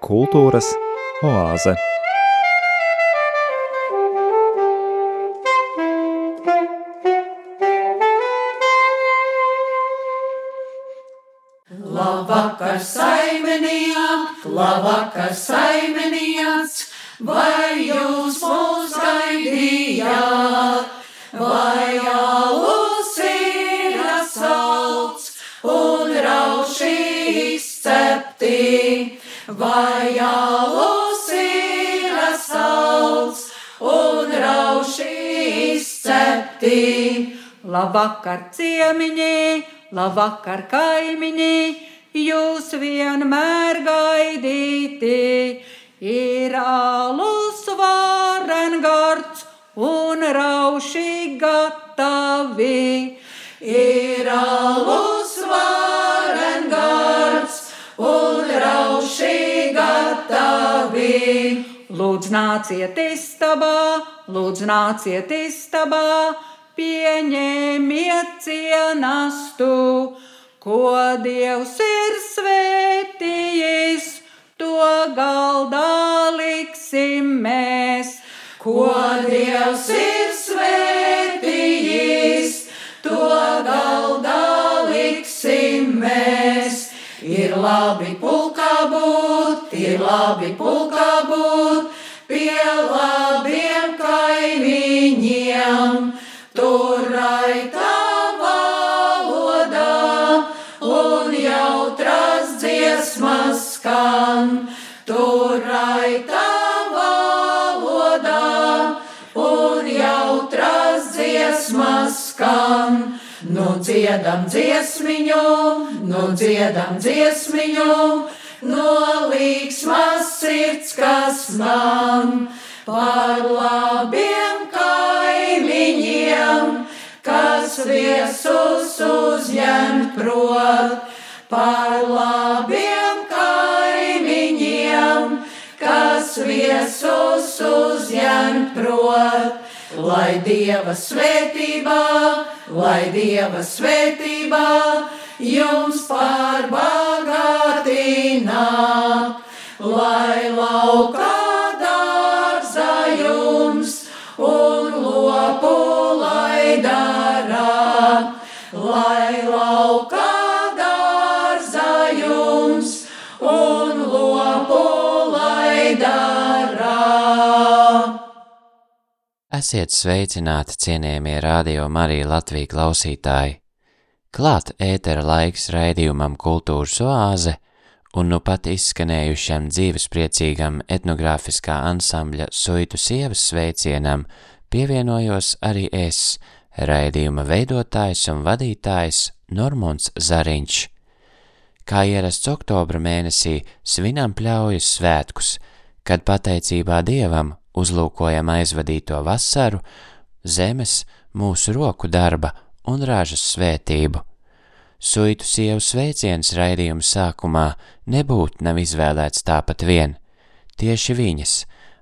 Kultūras oāze. Labvakar saimenijām, labvakar saimenijās, Labvakar ciemiņi, labvakar kaimiņi, jūs vienmēr gaidīti. Ir alus varengards un rauši gatavi. Ir alus varengards un rauši gatavi. Lūdzu, nāciet istabā, lūdzu, nāciet istabā, pieņemiet cienastu, ko Dievs ir svētījis, to galdā liksim mēs. Ko Dievs ir svētījis, to galdā liksim mēs. Ir labi pulkā būt, ir labi pulkā būt, pie labiem kaimiņiem. Tur raitā valodā un jautras dziesmas skan. Tur raitā valodā un jautras dziesmas skan. Nu dziedam dziesmiņu, nu dziedam dziesmiņu, no līksmas sirds, kas man par labiem viesus uzņemt prot, par labiem kaimiņiem, kas viesus uzņemt prot. Lai Dieva svētībā, lai Dieva svētībā jums pārbagātīnā, lai laukā Esiet sveicināti, cienījamie radio Marija Latvija klausītāji! Klāt ētera laiks raidījumam Kultūras oāze un nu pat izskanējušam dzīvespriecīgam etnogrāfiskā ansambļa Suitu sievas sveicienam pievienojos arī es, raidījuma veidotājs un vadītājs Normons Zariņš. Kā ierasts oktobra mēnesī svinam pļaujas svētkus, kad pateicībā Dievam uzlūkojam aizvadīto vasaru, zemes, mūsu roku darba un ražas svētību. Suitu sievu sveiciens raidījuma sākumā nebūtu nav izvēlēts tāpat vien. Tieši viņas,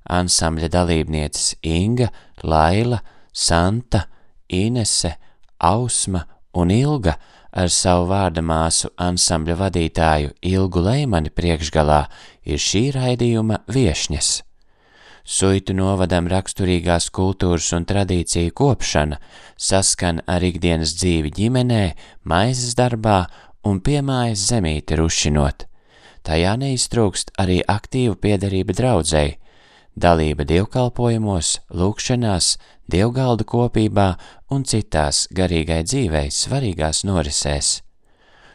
ansambļa dalībnieces Inga, Laila, Santa, Inese, Ausma un Ilga ar savu vārda māsu ansambļa vadītāju Ilgu Leimani priekšgalā ir šī raidījuma viešņas. Suitu novadam raksturīgās kultūras un tradīciju kopšana saskan ar ikdienas dzīvi ģimenē, maizes darbā un piemājas zemīti rušinot. Tajā neiztrūkst arī aktīva piederība draudzēji, dalība dievkalpojumos, lūkšanās, dievgaldu kopībā un citās garīgai dzīvei svarīgās norisēs.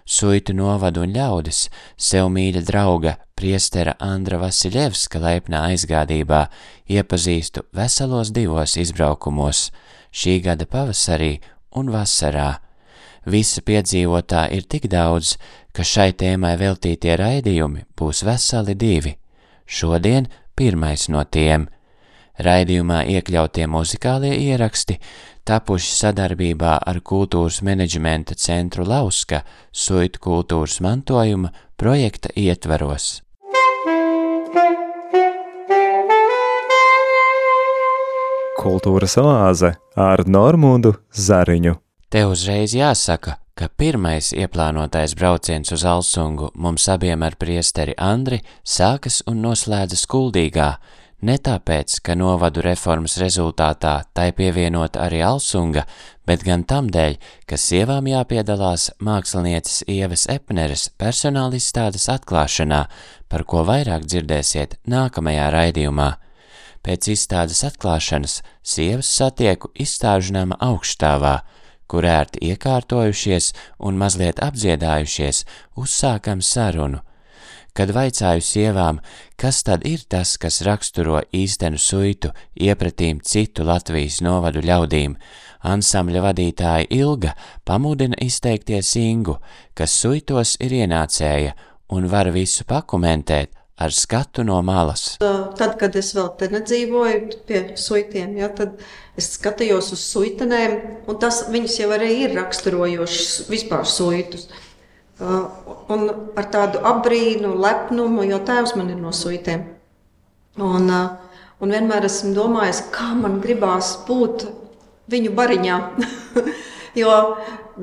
Suitu novadu un ļaudis sev mīļa drauga priestera Andra Vasiljevska laipnā aizgādībā iepazīstu veselos divos izbraukumos šī gada pavasarī un vasarā. Visa piedzīvotā ir tik daudz, ka šai tēmai veltītie raidījumi būs veseli divi. Šodien pirmais no tiem. Raidījumā iekļautie muzikālie ieraksti tapuši sadarbībā ar kultūras menedžmenta centru Lauska Suitu kultūras mantojuma projekta ietveros. Kultūras oāze ar Normūdu Zariņu. Te uzreiz jāsaka, ka pirmais ieplānotais brauciens uz Alsungu mums abiem ar priesteri Andri sākas un noslēdzas kuldīgā, ne tāpēc, ka novadu reformas rezultātā tai pievienot arī Alsunga, bet gan tam dēļ, ka sievām jāpiedalās mākslinieces Ievas Epneres personāla izstādes atklāšanā, par ko vairāk dzirdēsiet nākamajā raidījumā. Pēc izstādes atklāšanas sievas satieku izstāžu nama augšstāvā, kur ērti iekārtojušies un mazliet apdziedājušies, uzsākam sarunu. Kad vaicāju sievām, kas tad ir tas, kas raksturo īstenu suitu iepratīm citu Latvijas novadu ļaudīm, ansambļa vadītāja Ilga pamudina izteikties Ingu, kas suitos ir ienācēja un var visu pakomentēt ar skatu no malas. Tad, kad es vēl te nedzīvoju pie suitiem, ja, tad es skatījos uz suitenēm, un tas viņas jau arī ir raksturojošas vispār suitus. Un ar tādu apbrīnu, lepnumu, jo tēvs man ir no suitiem. Un, un vienmēr esmu domājis, kā man gribās būt viņu bariņā. jo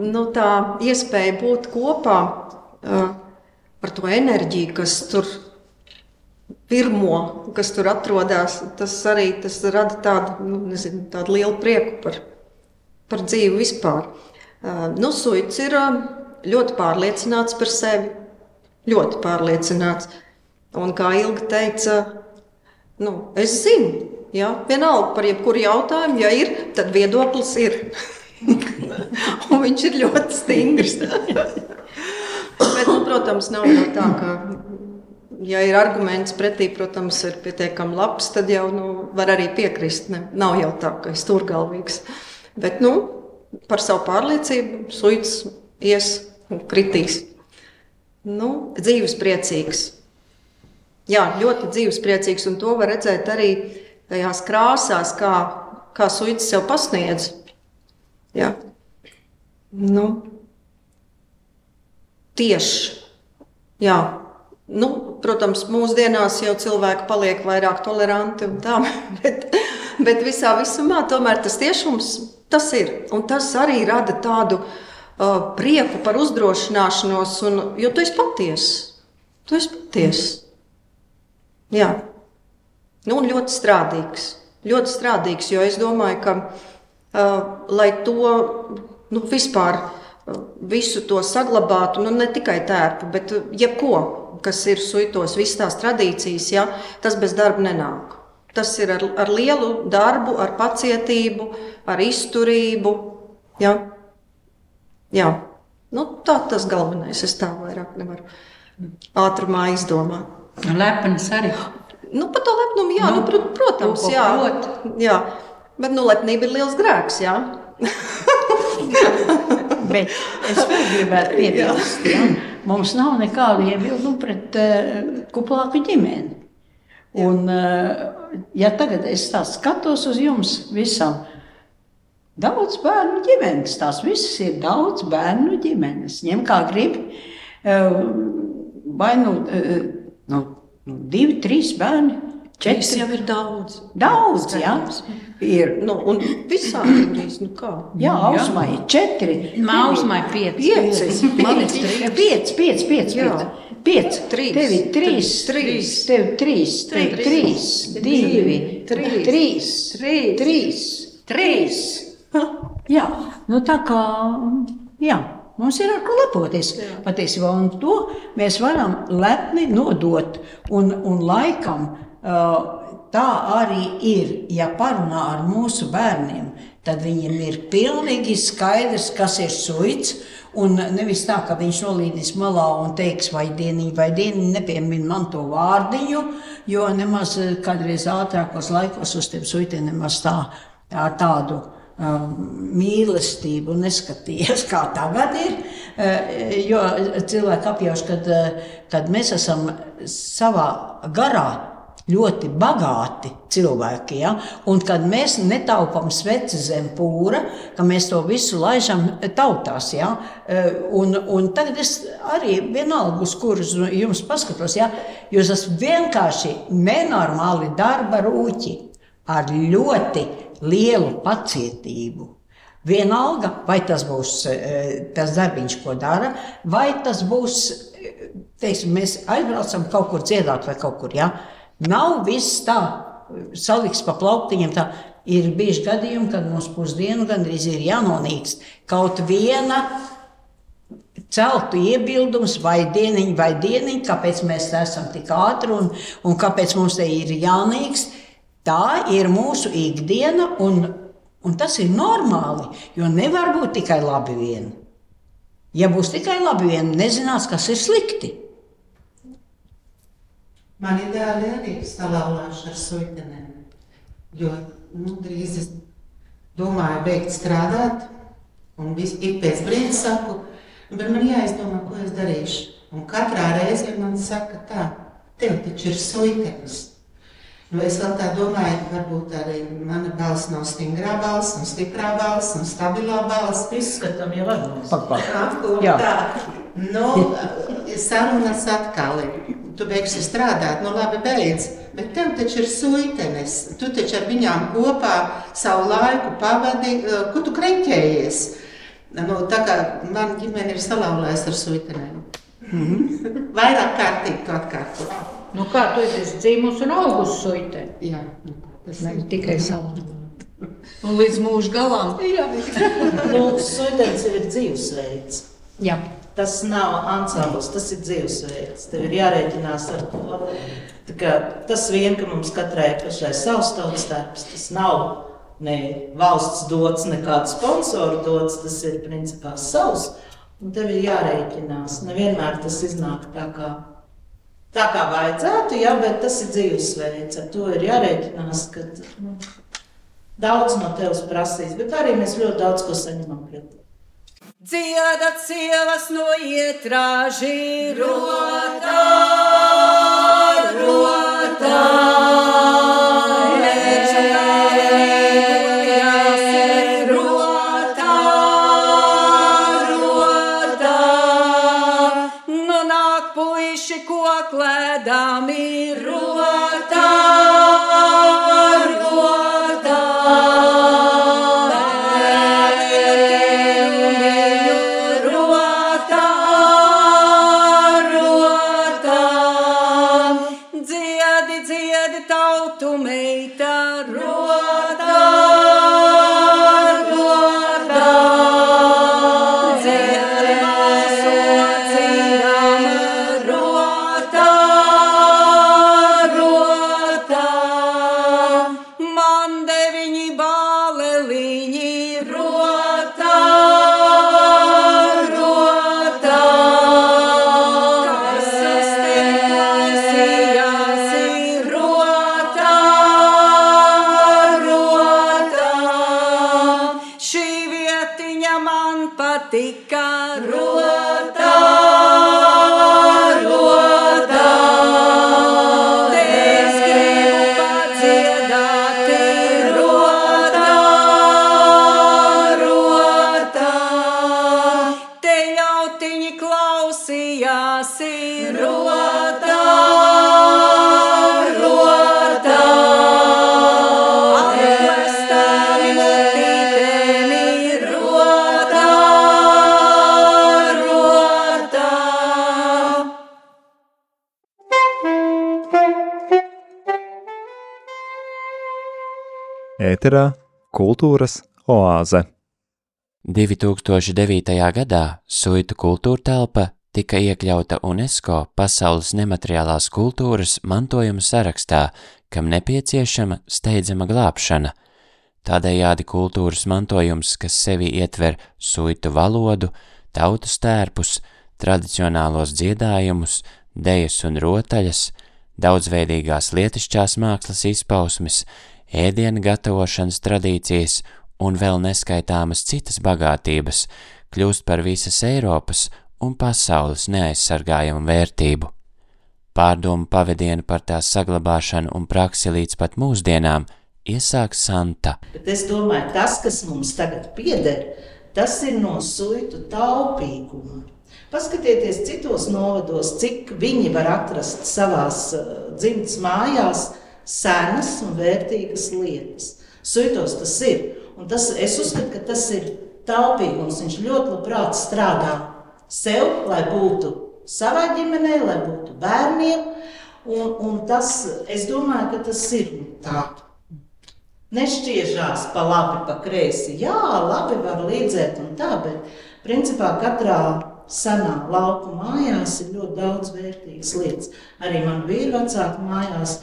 nu, tā iespēja būt kopā ar to enerģiju, kas tur ir pirmo, kas tur atrodas, tas arī tas rada tādu, nu, nezinu, tādu lielu prieku par, par dzīvi vispār. Uh, nu, Suits ir uh, ļoti pārliecināts par sevi. Ļoti pārliecināts. Un kā Ilga teica, nu, es zinu, ja, vienalga par jebkuru jautājumu, ja ir, tad viedoklis ir. un viņš ir ļoti stingrs. Bet, nu, protams, nav jau tā, ka ja ir arguments pretī, protams, ir pietiekami labs, tad jau nu, var arī piekrist. Ne? Nav jau tā, ka es tur galvīgs. Bet nu, par savu pārliecību suits ies un kritīs. Nu, dzīves priecīgs. Jā, ļoti dzīves priecīgs, un to var redzēt arī tajās krāsās, kā, kā suits sev pasniedz. Jā. Nu, tieši. Jā, Nu, protams, mūsdienās jau cilvēki paliek vairāk toleranti un tā, bet, bet visā visumā tomēr tas tiešums tas ir. Un tas arī rada tādu uh, prieku par uzdrošināšanos, un, jo tu esi patiesa. Tu esi patiesa. Jā, nu, un ļoti strādīgs. Ļoti strādīgs, jo es domāju, ka, uh, lai to nu, vispār visu to saglabātu, nu, ne tikai tērpu, bet uh, jebko kas ir suitos, visas tās tradīcijas, ja, tas bez darba nenāk. Tas ir ar, ar lielu darbu, ar pacietību, ar izturību. Ja. Jā. Nu, tā tas galvenais. Es tā vairāk nevaru ātrumā izdomāt. Lepns arī. Nu, par to lepnumu, jā, nu, nu, protams, jā. jā. Bet nu, lepnība ir liels grēks. Jā. Bet es vēl gribētu piebilst, ka mums nav nekādu iebildumu pret uh, kuplāku ģimeni. Un, uh, ja tagad es skatos uz jums visam, daudz bērnu ģimenes, tās visas ir daudz bērnu ģimenes. Ņem kā gribi, uh, vai nu, uh, nu divi, trīs bērni. Četri jau ir daudz. Daudz, jā. Ir. Nu, un visā gandrīz, nu kā? Jā, Ausmai ir četri. Ausmai pieci. Pieci. Pieci, pieci, pieci. Jā. Pieci. Trīs. Tev ir trīs. Trīs. Tev trīs. Tev trīs. Divi. Trīs. Trīs. Trīs. Jā, nu tā kā, jā. Mums ir ar ko lepoties patiesībā, un to mēs varam lepni nodot. Un, un laikam tā arī ir. Ja parunā ar mūsu bērniem, tad viņiem ir pilnīgi skaidrs, kas ir suits. Un nevis tā, ka viņš nolīdīs malā un teiks, vai dienīgi, vai dienīgi nepiemin man to vārdiņu, jo nemaz kādreiz ātrākos laikos uz tiem suitiem nemaz tā, tā tādu um, mīlestību neskatījās, kā tagad ir. Uh, jo cilvēki apjauš, kad, uh, kad mēs esam savā garā ļoti bagāti cilvēki. Ja? Un kad mēs netaupām sveci zem pūra, ka mēs to visu laižam tautās. Ja? Un, un tagad es arī vienalga, uz kurus jums paskatos, ja? jūs esat vienkārši nenormāli darba rūķi ar ļoti lielu pacietību. Vienalga, vai tas būs eh, tas darbiņš, ko dara, vai tas būs, eh, teiksim, mēs aizbraucam kaut kur dziedāt vai kaut kur, ja? Nav viss tā, saliks pa plauktiņiem tā. Ir bijuši gadījumi, kad mums pusdienu gandrīz ir jānonīkst kaut viena celtu iebildums, vai dieniņa, vai dieniņa, kāpēc mēs esam tik ātri un, un kāpēc mums te ir jānīkst. Tā ir mūsu ikdiena, un, un tas ir normāli, jo nevar būt tikai labi vien. Ja būs tikai labi vien, nezinās, kas ir slikti. Man ideāli arī salālāšu ar suitenēm, jo nu, drīz es domāju beigt strādāt, un visu, ik pēc brīža saku, Bet man jāizdomā, ko es darīšu. Un katrā reizē man saka, tā, tev taču ir suitenis. Nu, es vēl tā domāju, ka varbūt arī mana balss nav stingrā balss, un stiprā balss, un stabilā balss. Izskatām jau ar mums. Jā. Tā, nu, sarunas atkal ir. Tu beigsi strādāt, nu labi, beidz. Bet tev taču ir suitenes. Tu taču ar viņām kopā savu laiku pavadi, ko tu kreņķējies. Nu, tā kā mana ģimene ir salauzājusi ar suitenēm. Mm -hmm. Vairāk kārtīgi to atkārtot. Nu, kā tu esi dzīvojusi un augusi suitē? Jā, nu, tas Ne tikai savu. Un līdz mūža galam. Nu, suitenis jau ir dzīvesveids. Jā. Tas nav ansambls, tas ir dzīvesveids. Tev ir jārēķinās ar to. Kā Tas vien, ka mums katrai pašai savs tautas darbs, tas nav ne valsts dots, nekāds sponsors dots. Tas ir principā savs. Un tev ir jārēķinās. Nevienmēr tas iznāk tā kā, tā kā vajadzētu, jā, bet tas ir dzīvesveids. Ar to ir jārēķinās, ka nu, daudz no tevis prasīs, bet arī mēs ļoti daudz ko saņemam pretī. Dziedat sievas no ietrāži, rotā, rotā. Ēterā kultūras oāze. 2009. gadā Suitu kultūra telpa tika iekļauta UNESCO pasaules nemateriālās kultūras mantojuma sarakstā, kam nepieciešama steidzama glābšana. Tādējādi kultūras mantojums, kas sevi ietver suitu valodu, tautas tērpus, tradicionālos dziedājumus, dejas un rotaļas, daudzveidīgās lietišķās mākslas izpausmes, ēdienu gatavošanas tradīcijas un vēl neskaitāmas citas bagātības kļūst par visas Eiropas un pasaules neaizsargājumu vērtību. Pārdomu pavadienu par tās saglabāšanu un praksi līdz pat mūsdienām iesāk Santa. Bet es domāju, tas, kas mums tagad pieder, tas ir no suitu taupīguma. Paskatieties citos novados, cik viņi var atrast savās uh, dzimtas mājās senas un vērtīgas lietas. Suitos tas ir. Un tas, es uzskatu, ka tas ir taupīgums. Viņš ļoti labprāt strādā sev, lai būtu savai ģimenei, lai būtu bērniem. Un, un tas, es domāju, ka tas ir tā. Nešķiežās pa labi, pa kreisi. Jā, labi var līdzēt un tā, bet principā katrā senā lauku mājās ir ļoti daudz vērtīgas lietas. Arī man bija vecāki mājās.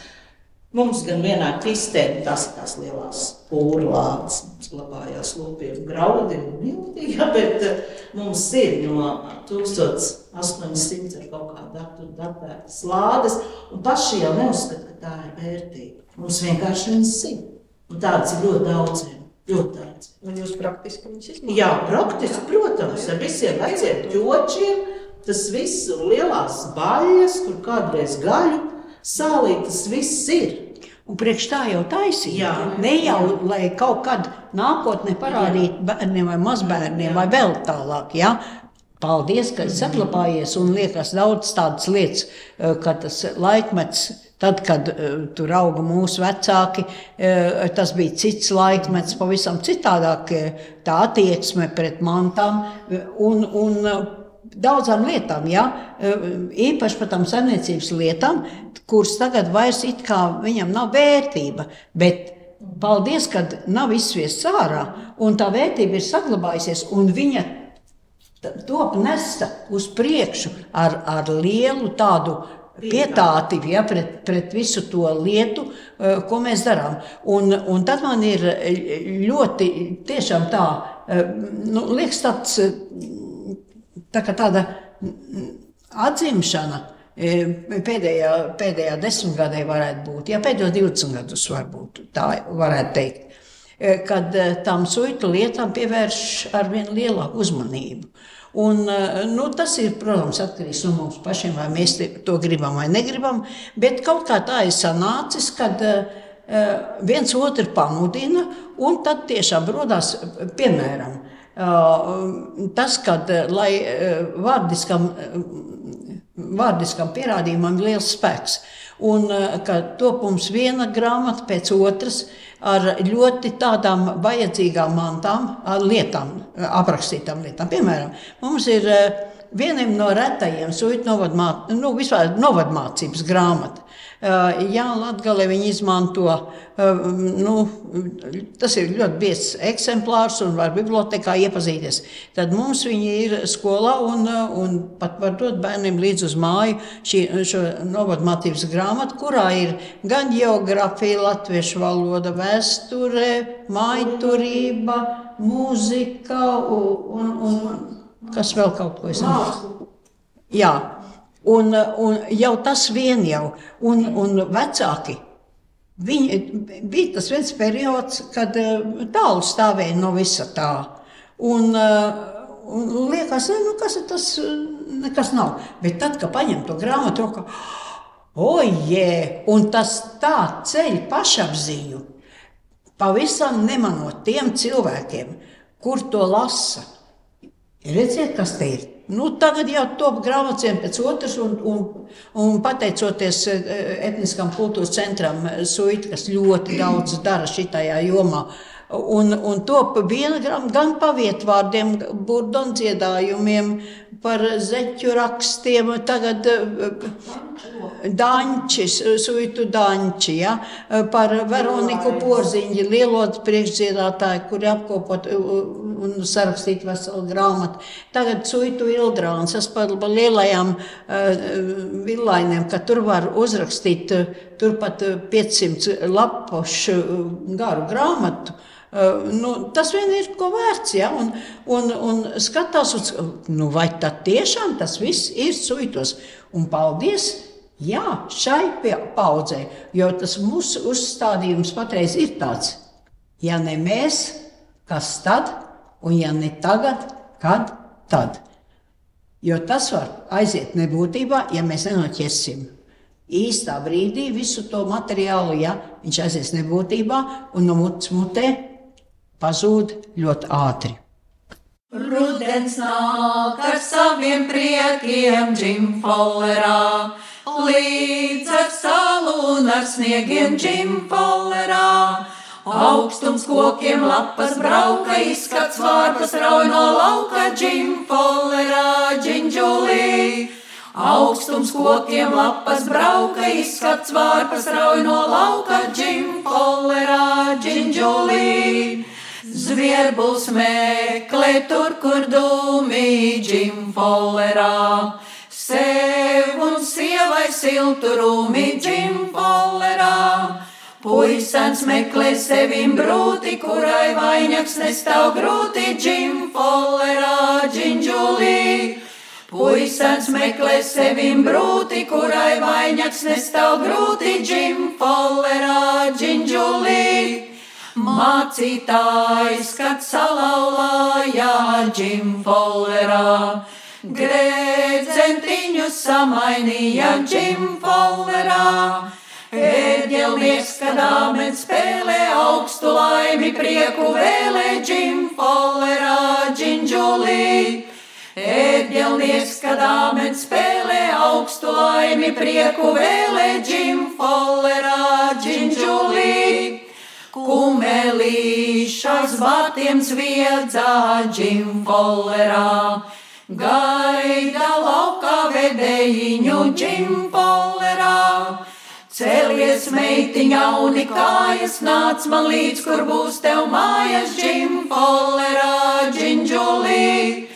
Mums gan vienā kristē, tas ir tās lielās pūlādes, mums glabājās lopiem graudi un miltī, ja, bet eh, mums ir no 1800 ar kaut kādu datu datētas lādes, un paši jau neuzskata, ka tā ir vērtība. Mums vienkārši viņas ir. Un tādas ir ļoti daudz. Ļoti daudz. Un jūs praktiski viņus izmantojat? Jā, praktiski, protams, ar visiem veciem ķočiem. Tas viss ir lielās baļas, kur kādreiz gaļu sālī, tas viss ir. Un priekš tā jau taisīja. Jā. Ne jau, lai kaut kad nākotnē parādītu bērniem vai mazbērniem vai vēl tālāk. Ja? Paldies, ka esi saglabājies un liekas daudz tādas lietas, eh, ka tas laikmets, tad, kad eh, tur auga mūsu vecāki, eh, tas bija cits laikmets, pavisam citādāk tā attieksme pret mantām un, un daudzām lietām, ja? Īpaši par tām saimniecības lietām, kuras tagad vairs it kā viņam nav vērtība, bet paldies, ka nav izsviests ārā, un tā vērtība ir saglabājusies, un viņa top nesta uz priekšu ar, ar lielu tādu pietātību ja, pret, pret visu to lietu, ko mēs darām. Un, un tad man ir ļoti tiešām tā, nu, liekas tāds, tā kā tāda atzimšana. eh, Pēdējā, pēdējā desmitgadē varētu būt, ja pēdējos 20 gadus varbūt tā varētu teikt eh, kad eh, tām suitu lietām pievērš ar vien lielāku uzmanību. Un, nu, tas ir, protams, atkarīgs no mums pašiem, vai mēs to gribam vai negribam. Bet kaut kā tā ir sanācis, kad viens otru pamudina, un tad tiešām radās, piemēram, tas, kad lai vārdiskam vārdiskam pierādījumam ir liels spēks. Un ka top mums viena grāmata pēc otras ar ļoti tādām vajadzīgām mantām, lietām, aprakstītām lietām. Piemēram, mums ir vienam no retajiem novadmā, nu, vispār novadmācības grāmata. Eh, Jā, Latvijā viņi izmanto, eh, nu, tas ir ļoti biezs eksemplārs un var bibliotekā iepazīties. Tad mums viņi ir skolā un, eh, un pat var dot bērniem līdz uz māju šī, šo novadmācības grāmatu, kurā ir gan geogrāfija, latviešu valoda, vēsture, mājturība, mūzika un, un, un kas vēl kaut ko es nezinu. Jā, un, un jau tas vien jau, un, un vecāki. Viņi, bija tas viens periods, kad eh, tālu stāvēja no visa tā. Un, eh, un liekas, ne, nu, kas ir tas, eh, nekas nav. Bet tad, kad paņem to grāmatu, rokā, ojē, un tas tā ceļ pašapziņu, pavisam nemanot tiem cilvēkiem, kur to lasa. Redziet, kas te ir. Nu, tagad jau top grāmatiem pēc otras, un, un, un pateicoties eh, etniskam kultūras centram, eh, Suita, kas ļoti daudz dara šitajā jomā. Un, un top viena grāmata gan pa vietvārdiem, burdonu dziedājumiem, par zeķu rakstiem, tagad Dančis, Suitu Danči, ja, par Veroniku Porziņu, lielotu priekšdziedātāju, kuri apkopot un sarakstīt veselu grāmatu. Tagad Suitu Ildrāns, es par lielajām uh, villainiem, ka tur var uzrakstīt uh, turpat uh, 500 lapušu uh, garu grāmatu. Uh, nu, tas vien ir ko vērts. Ja? Un, un, un skatās, uz, nu, vai tad tiešām tas viss ir suitos. Un paldies! Jā, šai paudzei, jo tas mūsu uzstādījums patreiz ir tāds, ja ne mēs, kas tad, un ja ne tagad, kad tad. Jo tas var aiziet nebūtībā, ja mēs nenoķersim īstā brīdī visu to materiālu, ja viņš aizies nebūtībā un no mutes mutē pazūd ļoti ātri. Rudens nāk ar saviem priekiem, džimfollerā, līdz ar salu un ar sniegiem džimfollerā. Augstums kokiem lapas brauka, izskats vārpas rauj no lauka, džimfolerā, džinģulī. Augstums kokiem lapas brauka, izskats vārpas rauj no lauka, džimfolerā, džinģulī. Zvierbuls meklē tur, kur dūmī, džimfolerā. Sev un sievai siltu rūmi, džimfolerā. Puisens meklē sevim brūti, kurai vainaks nestāv grūti, džim folerā, džinģulī. Puisens meklē sevim brūti, kurai vainaks nestāv grūti, džim folerā, džinģulī. Mācītājs, kad salauzājā, džim folerā. Grēdzentiņu samainīja džim folerā. Ērģelnieks, kad āmen spēlē augstu laimi, prieku vēlē, džim folerā, džinģulī. Ērģelnieks, kad āmen spēlē augstu laimi, prieku vēlē, džim folerā, džinģulī. Kumelīšas vatiem zviedzā, džim folerā. Gaida laukā vedējiņu, džim folerā. Cēlies, meitiņa, unikājas, nāc man līdz, kur būs tev mājas, džim, folerā, džinģulī.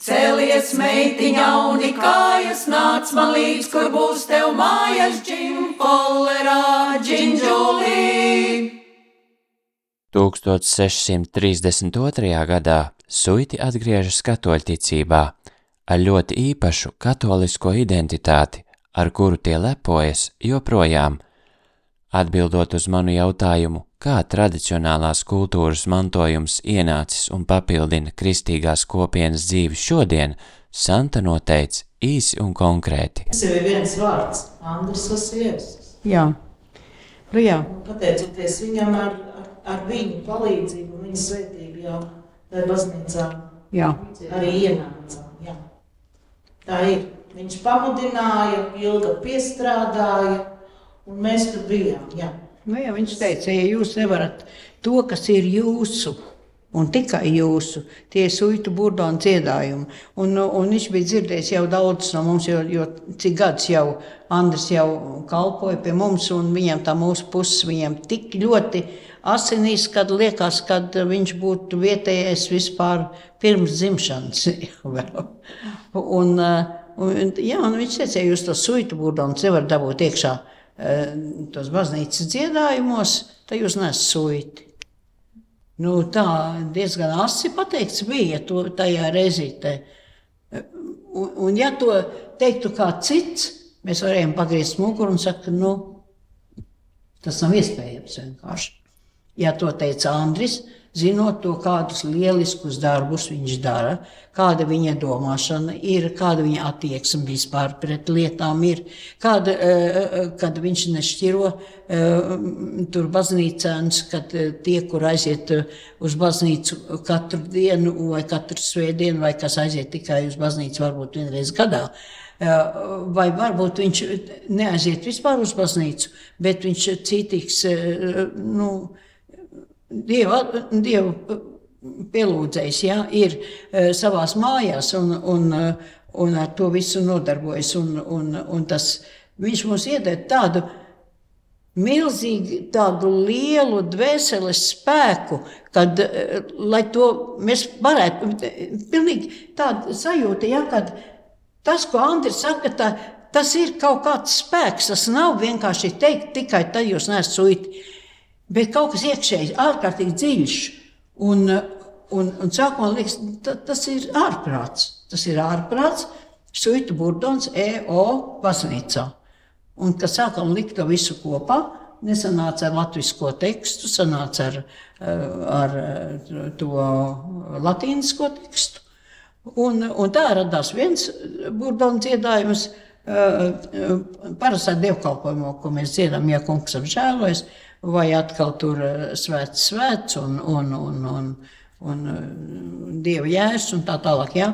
Cēlies, meitiņa, unikājas, nāc man līdz, kur būs tev mājas, džim, folerā, džinģulī. 1632. gadā Suiti atgriežas katoļticībā ar ļoti īpašu katolisko identitāti, ar kuru tie lepojas joprojām. Atbildot uz manu jautājumu, kā tradicionālās kultūras mantojums ienācis un papildina kristīgās kopienas dzīvi šodien, Santa noteica īsi un konkrēti. Tas ir viens vārds, Andris Vasiljevs. Jā, nu jā. Pateicoties viņam ar, ar, ar viņu palīdzību, viņa svētību jau tajā baznīcā Jā. arī ienācām. Jā. Tā ir. Viņš pamudināja, ilgi piestrādāja, un mēs tur bijām. Jā. Nu, jā, viņš teica, ja jūs nevarat to, kas ir jūsu, un tikai jūsu, tie suitu burdāna dziedājumi. Un, un viņš bija dzirdējis jau daudz no mums, jo, jo cik gads jau Andris jau kalpoja pie mums, un viņam tā mūsu puses viņam tik ļoti asinīs, kad liekas, kad viņš būtu vietējais vispār pirms dzimšanas. un, un, jā, un viņš teica, ja jūs to suitu burdānu nevarat dabūt iekšā tos baznīcas dziedājumos, tad jūs nesat suiti. Nu, tā diezgan asi pateikts bija to, tajā reizītē. Un, un ja to teiktu kāds cits, mēs varējām pagriezt muguru un teikt, nu, tas nav iespējams vienkārši. Ja to teica Andris, zinot to, kādus lieliskus darbus viņš dara, kāda viņa domāšana ir, kāda viņa attieksme vispār pret lietām ir, kāda, eh, kad viņš nešķiro eh, tur baznīcēns, kad eh, tie, kur aiziet uz baznīcu katru dienu vai katru svētdienu, vai kas aiziet tikai uz baznīcu varbūt vienreiz gadā, vai varbūt viņš neaiziet vispār uz baznīcu, bet viņš citīgs, nu, Dieva, dievu pielūdzējs ja, ir savā mājās un, un, un ar to visu nodarbojas. Un, un, un tas, viņš mums iedod tādu milzīgu, tādu lielu dvēseles spēku, kad, to mēs varētu, pilnīgi tāda sajūta, ja, kad tas, ko Andris saka, tā, tas ir kaut kāds spēks, tas nav vienkārši teikt tikai tad jūs neesat suiti bet kaut kas iekšēji ārkārtīgi dziļš. Un, un, un sākumā liekas, ta, tas ir ārprāts. Tas ir ārprāts, Suita Burdons, EO baznīcā. Un, kad sākām likt to visu kopā, nesanāca ar latviešu tekstu, sanāca ar, ar to latīnisko tekstu. Un, un tā radās viens burbuļs dziedājums, parastā dievkalpojumā, ko mēs dziedam, ja kungs apžēlojas vai atkal tur eh, svēts, svēts un, un, un, un, un eh, dieva jērs un tā tālāk. Ja?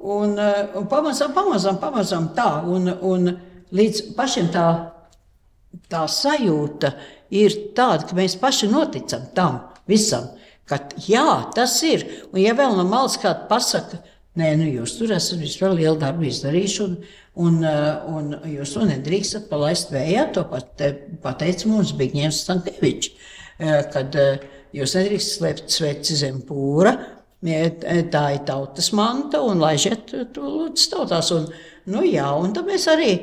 Un, eh, un pamazām, pamazām, pamazām tā, un, un līdz pašiem tā, tā sajūta ir tāda, ka mēs paši noticam tam visam, ka jā, tas ir. Un ja vēl no malas kāds pasaka, nē, nu jūs tur esat vispār lielu darbu izdarījuši, un, un, uh, un jūs to nedrīkstat palaist vējā, to pat, pateica mums Bigņēvs Stankevičs, uh, kad uh, jūs nedrīkstat slēpt sveci zem pūra, tā ir tautas manta, un laižiet to lūdzu tautās. Un, nu jā, un tad mēs arī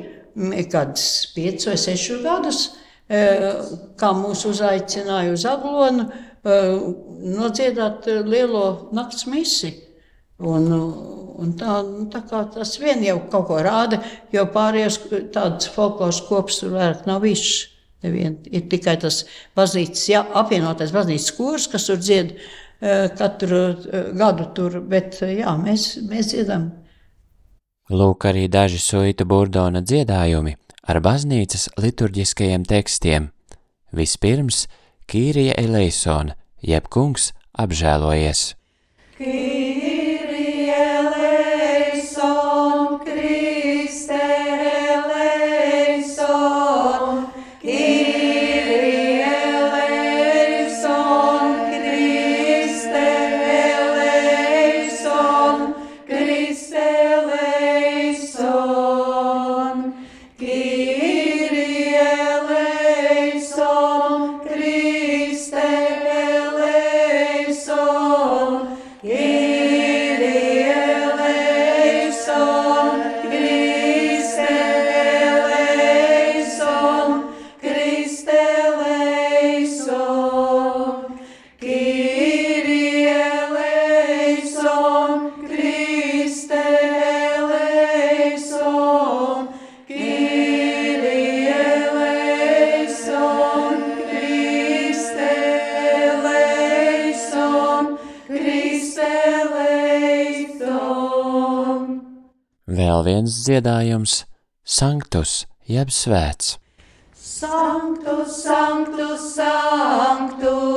kādus piecus vai sešus gadus, kā mūs uzaicināja uz Aglonu, nodziedāt lielo nakts misi. Un, un tā, nu, tā kā tas vien jau kaut ko rāda, jo pārējos tādas folkloras kopas tur vairāk nav viss. Nevien, ir tikai tas baznīcas, jā, apvienotais baznīcas kurs, kas tur dzied katru gadu tur, bet jā, mēs, mēs dziedam. Lūk arī daži suita burdona dziedājumi ar baznīcas liturģiskajiem tekstiem. Vispirms Kīrija Eleisona, jeb kungs apžēlojies. Kyrie Viens dziedājums - Sanktus, jeb svēts. Sanctus, Sanctus, Sanctus,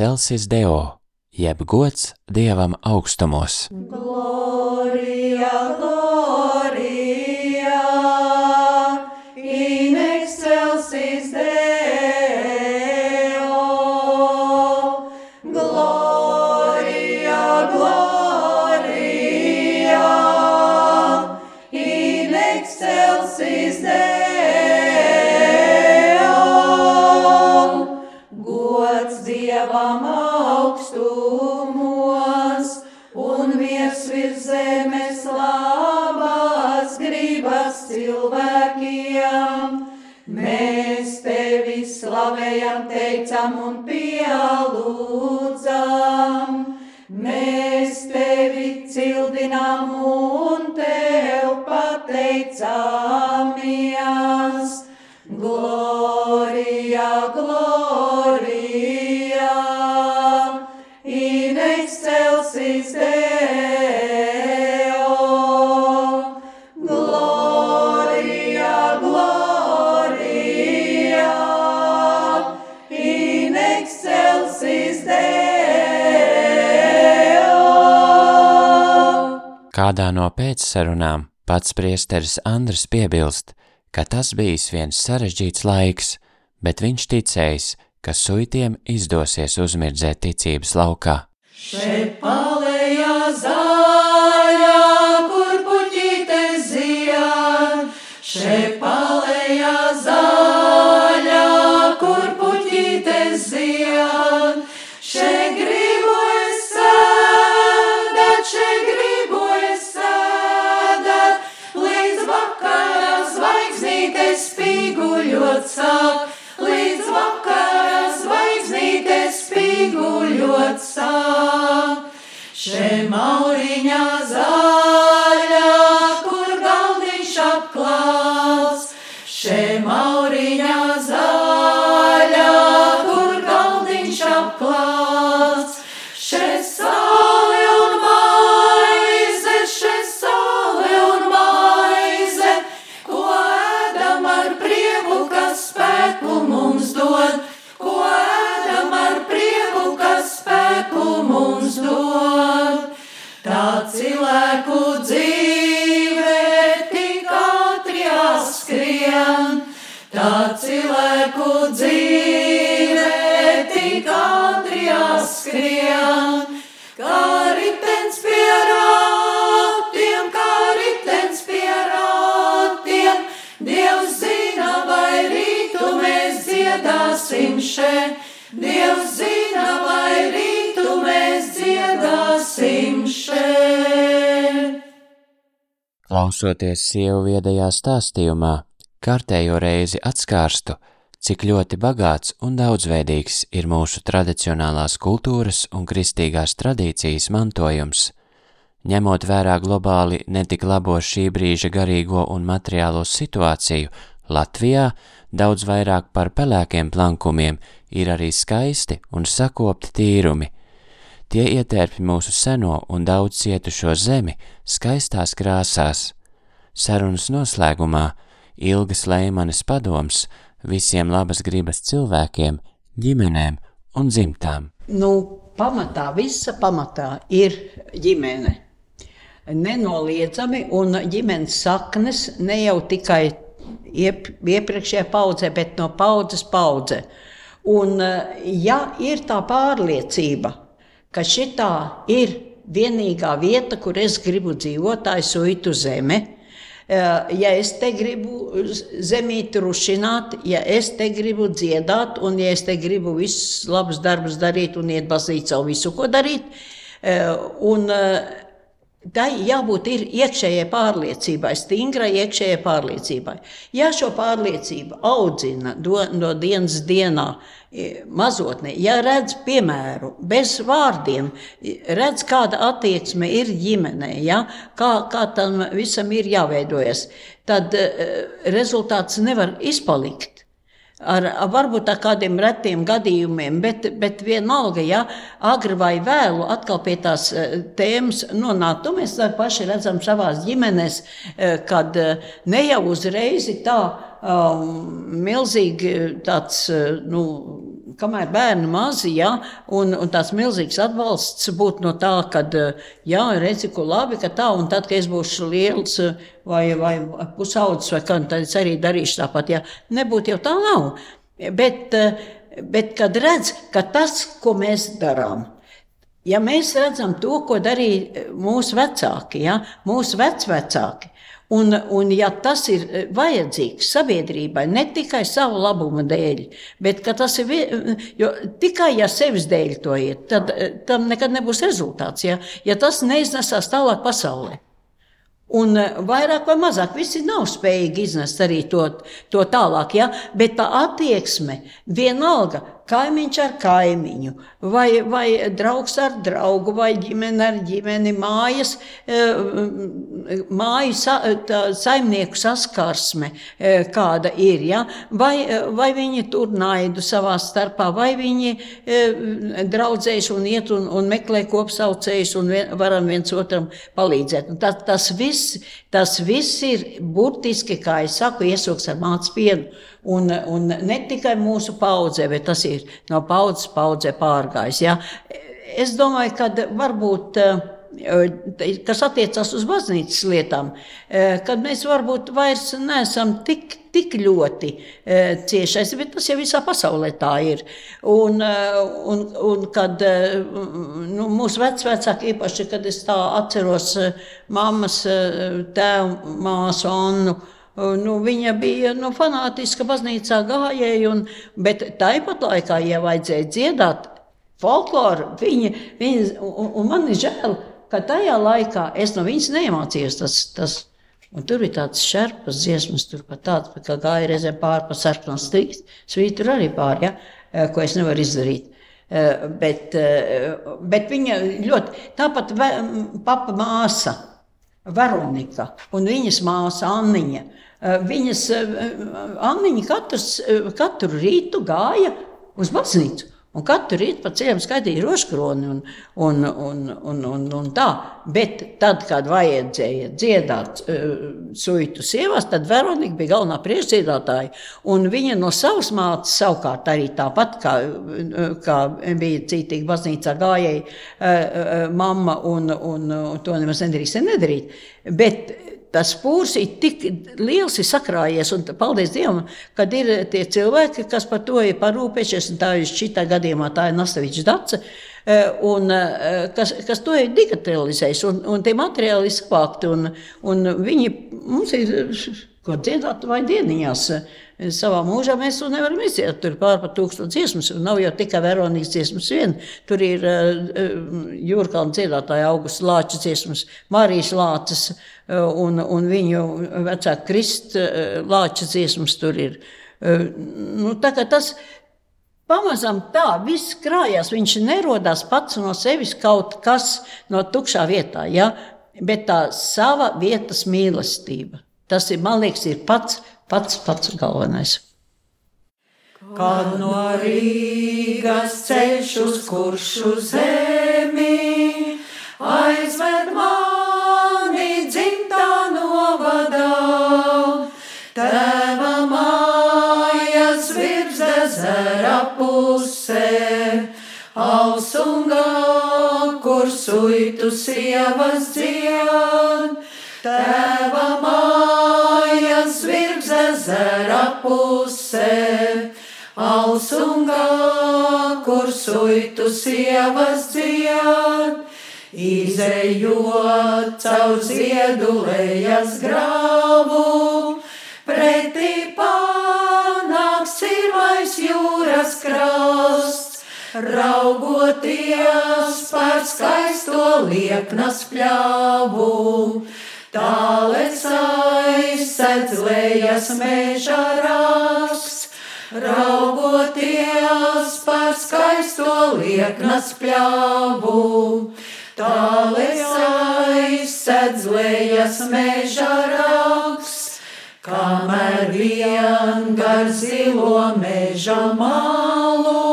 excelsis Deo, jeb gods Dievam augstumos. Kādā no pēcsarunām pats priesteris Andris piebilst, ka tas bijis viens sarežģīts laiks, bet viņš ticējis, ka suitiem izdosies uzmirdzēt ticības laukā. Šeit palējā zaļā, kur puķīte zied, šeit skrien, kā ritens pie rātiem, kā ritens pie rātiem. Dievs zina, vai rītu mēs dziedāsim šeit. Dievs zina, vai rītu mēs dziedāsim šeit. Klausoties sievu viedajā stāstījumā, kārtējo reizi atskārstu, cik ļoti bagāts un daudzveidīgs ir mūsu tradicionālās kultūras un kristīgās tradīcijas mantojums. Ņemot vērā globāli netik labo šī brīža garīgo un materiālo situāciju, Latvijā daudz vairāk par pelēkiem plankumiem ir arī skaisti un sakopti tīrumi. Tie ietērpj mūsu seno un daudz cietušo zemi skaistās krāsās. Sarunas noslēgumā ilgas leimanes padoms visiem labas gribas cilvēkiem, ģimenēm un dzimtām. Nu, pamatā, visa pamatā ir ģimene. Nenoliedzami, un ģimenes saknes ne jau tikai iep, iepriekšējā paudzē, bet no paudzes paudzē. Un, ja ir tā pārliecība, ka šī ir vienīgā vieta, kur es gribu dzīvot, tā ir suitu zeme, ja es te gribu zemīti rušināt, ja es te gribu dziedāt, un ja es te gribu visus labus darbus darīt un iet baznīcā visu, ko darīt, un Tai jābūt ir iekšējai pārliecībai, stingrai iekšējai pārliecībai. Ja šo pārliecību audzina do, no dienas dienā, mazotnē, ja redz piemēru, bez vārdiem, redz, kāda attieksme ir ģimenē, ja, kā, kā tam visam ir jāveidojas, tad rezultāts nevar izpalikt. Ar, varbūt ar kādiem retiem gadījumiem, bet, bet vienalga, ja agri vai vēlu atkal pie tās eh, tēmas nonākt, to mēs paši redzam savās ģimenēs, kad ne jau uzreiz tā milzīgi tāds, nu, kamēr bērni mazi, ja, un, un tāds milzīgs atbalsts būtu no tā, ka, jā, redzi, ko labi, ka tā, un tad, kad es būšu liels vai, vai pusaudzis, vai kā, tad es arī darīšu tāpat, ja nebūtu jau tā nav. Bet, bet kad redz, ka tas, ko mēs darām, Ja mēs redzam to, ko darīja mūsu vecāki, ja, mūsu vecvecāki, Un, un ja tas ir eh, vajadzīgs sabiedrībai ne tikai savu labumu dēļ, bet tas ir tikai ja sevis dēļ to iet, tad eh, tam nekad nebūs rezultāts. Ja, ja tas neiznesās tālāk pasaulē. Un eh, vairāk vai mazāk visi nav spējīgi iznest arī to, to tālāk, ja? bet tā attieksme vienalga kaimiņš ar kaimiņu, vai, vai draugs ar draugu, vai ģimene ar ģimeni, mājas, eh, māju sa, saimnieku saskarsme, eh, kāda ir. Ja? Vai, vai viņi tur naidu savā starpā, vai viņi draudzējas un iet un, un meklē kopsaucējus un vien, varam viens otram palīdzēt. Un tas, tas, viss, tas viss ir burtiski, kā es saku, iesoks ar mācu pienu. Un, un ne tikai mūsu paudzē, bet tas ir no paudzes paudzē pārgājis. Ja? Es domāju, ka varbūt eh, kas attiecas uz baznīcas lietām, kad mēs varbūt vairs neesam tik, tik ļoti ciešais, bet tas jau visā pasaulē tā ir. Un, un, un kad nu, mūsu vecvecāki, īpaši, kad es tā atceros mammas tēvu māsu Annu, Nu, viņa bija nu, fanātiska baznīcā gājēja, un, bet tāpat laikā, ja vajadzēja dziedāt folkloru, viņa, viņa, un, un man ir žēl, ka tajā laikā es no viņas neiemācījos tas. tas Un tur bija tāds šerpas dziesmas, tur pat tāds, kā gāja reizē pāri pa sarkanu svītu, tur arī pāri, ja, eh, ko es nevaru izdarīt. Eh, bet, eh, bet viņa ļoti, tāpat papa māsa, Veronika un viņas māsa Anniņa. Viņas, Anniņa katrs, katru rītu gāja uz baznīcu. Un katru rītu pa ceļam skaitīja rožkroni un, un, un, un, un, un tā. Bet tad, kad vajadzēja dziedāt uh, suitu sievās, tad Veronika bija galvenā priekšdziedātāja. Un viņa no savas mātes savukārt arī tāpat, kā, kā bija cītīgi baznīcā gājēji uh, uh, mamma un, un, un to nemaz nedrīkst nedarīt. Bet tas pūrs ir tik liels, ir sakrājies. Un paldies Dievam, kad ir tie cilvēki, kas par to ir parūpējušies. Tā ir šitā gadījumā tā ir Nastavičs Dace. E, un, e, kas, kas to ir digitalizējis, un, un tie materiāli ir savākti, un, un viņi mums ir, ko dziedāt vai dieniņās, savā mūžā mēs to nevaram izdziedāt. Tur ir pār par tūkstošu dziesmas, un nav jau tikai Veronijas dziesmas vien. Tur ir uh, Jūrkalna dziedātāja augusta lāča dziesmas, Marijas lācis un, un viņu vecāka Krista lāča dziesmas tur ir. Uh, nu, tas pamazām tā viss krājās. Viņš nerodās pats no sevis kaut kas no tukšā vietā, ja? bet tā sava vietas mīlestība. Tas ir, man liekas, ir pats Pats pats galvenais. Kad no Rīgas ceļš uz kuršu zemi aizved mani dzimtā novadā, tēva mājas virs ezera pusē, ausungā, kur suitu sievas dzied, tēva mājas virs ezera pusē, Alsungā, kur suitu sievas dzied, izējot caur ziedulējas grāvu, pretī panāks sirmais jūras krasts, raugoties par skaisto lieknas pļāvu Tālēs aizsedz lejas meža raksts, raugoties par skaisto lieknas pļāvu. Tālēs aizsedz lejas meža raksts, kamēr vien gar zilo meža malu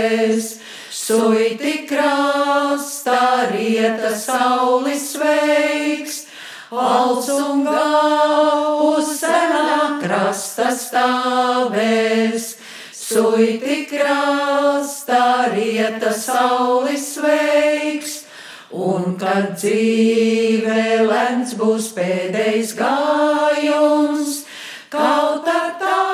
stāvēs, suiti krasta rieta saulis sveiks. Alsungā uz senā krasta stāvēs, suiti krasta rieta saulis sveiks. Un kad dzīvē lēns būs pēdējais gājums, kaut ar būtu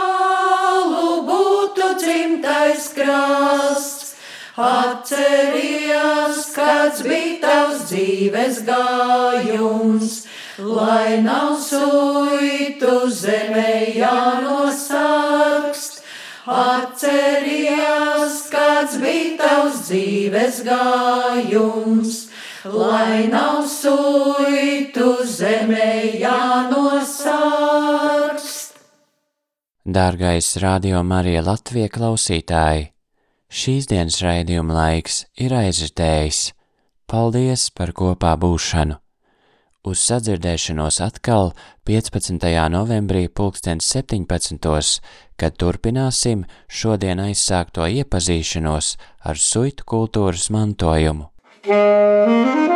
dzimtais krasts. Atceries, kāds bija tavs dzīves gājums, lai nav suitu zemē jānosakst. Atceries, kāds bija tavs dzīves gājums, lai nav suitu zemē jānosakst. Dārgais Radio Marija Latvija klausītāji, šīs dienas raidījuma laiks ir aizritējis. Paldies par kopā būšanu! Uz sadzirdēšanos atkal 15. novembrī 2017. kad turpināsim šodien aizsākto iepazīšanos ar suitu kultūras mantojumu. Música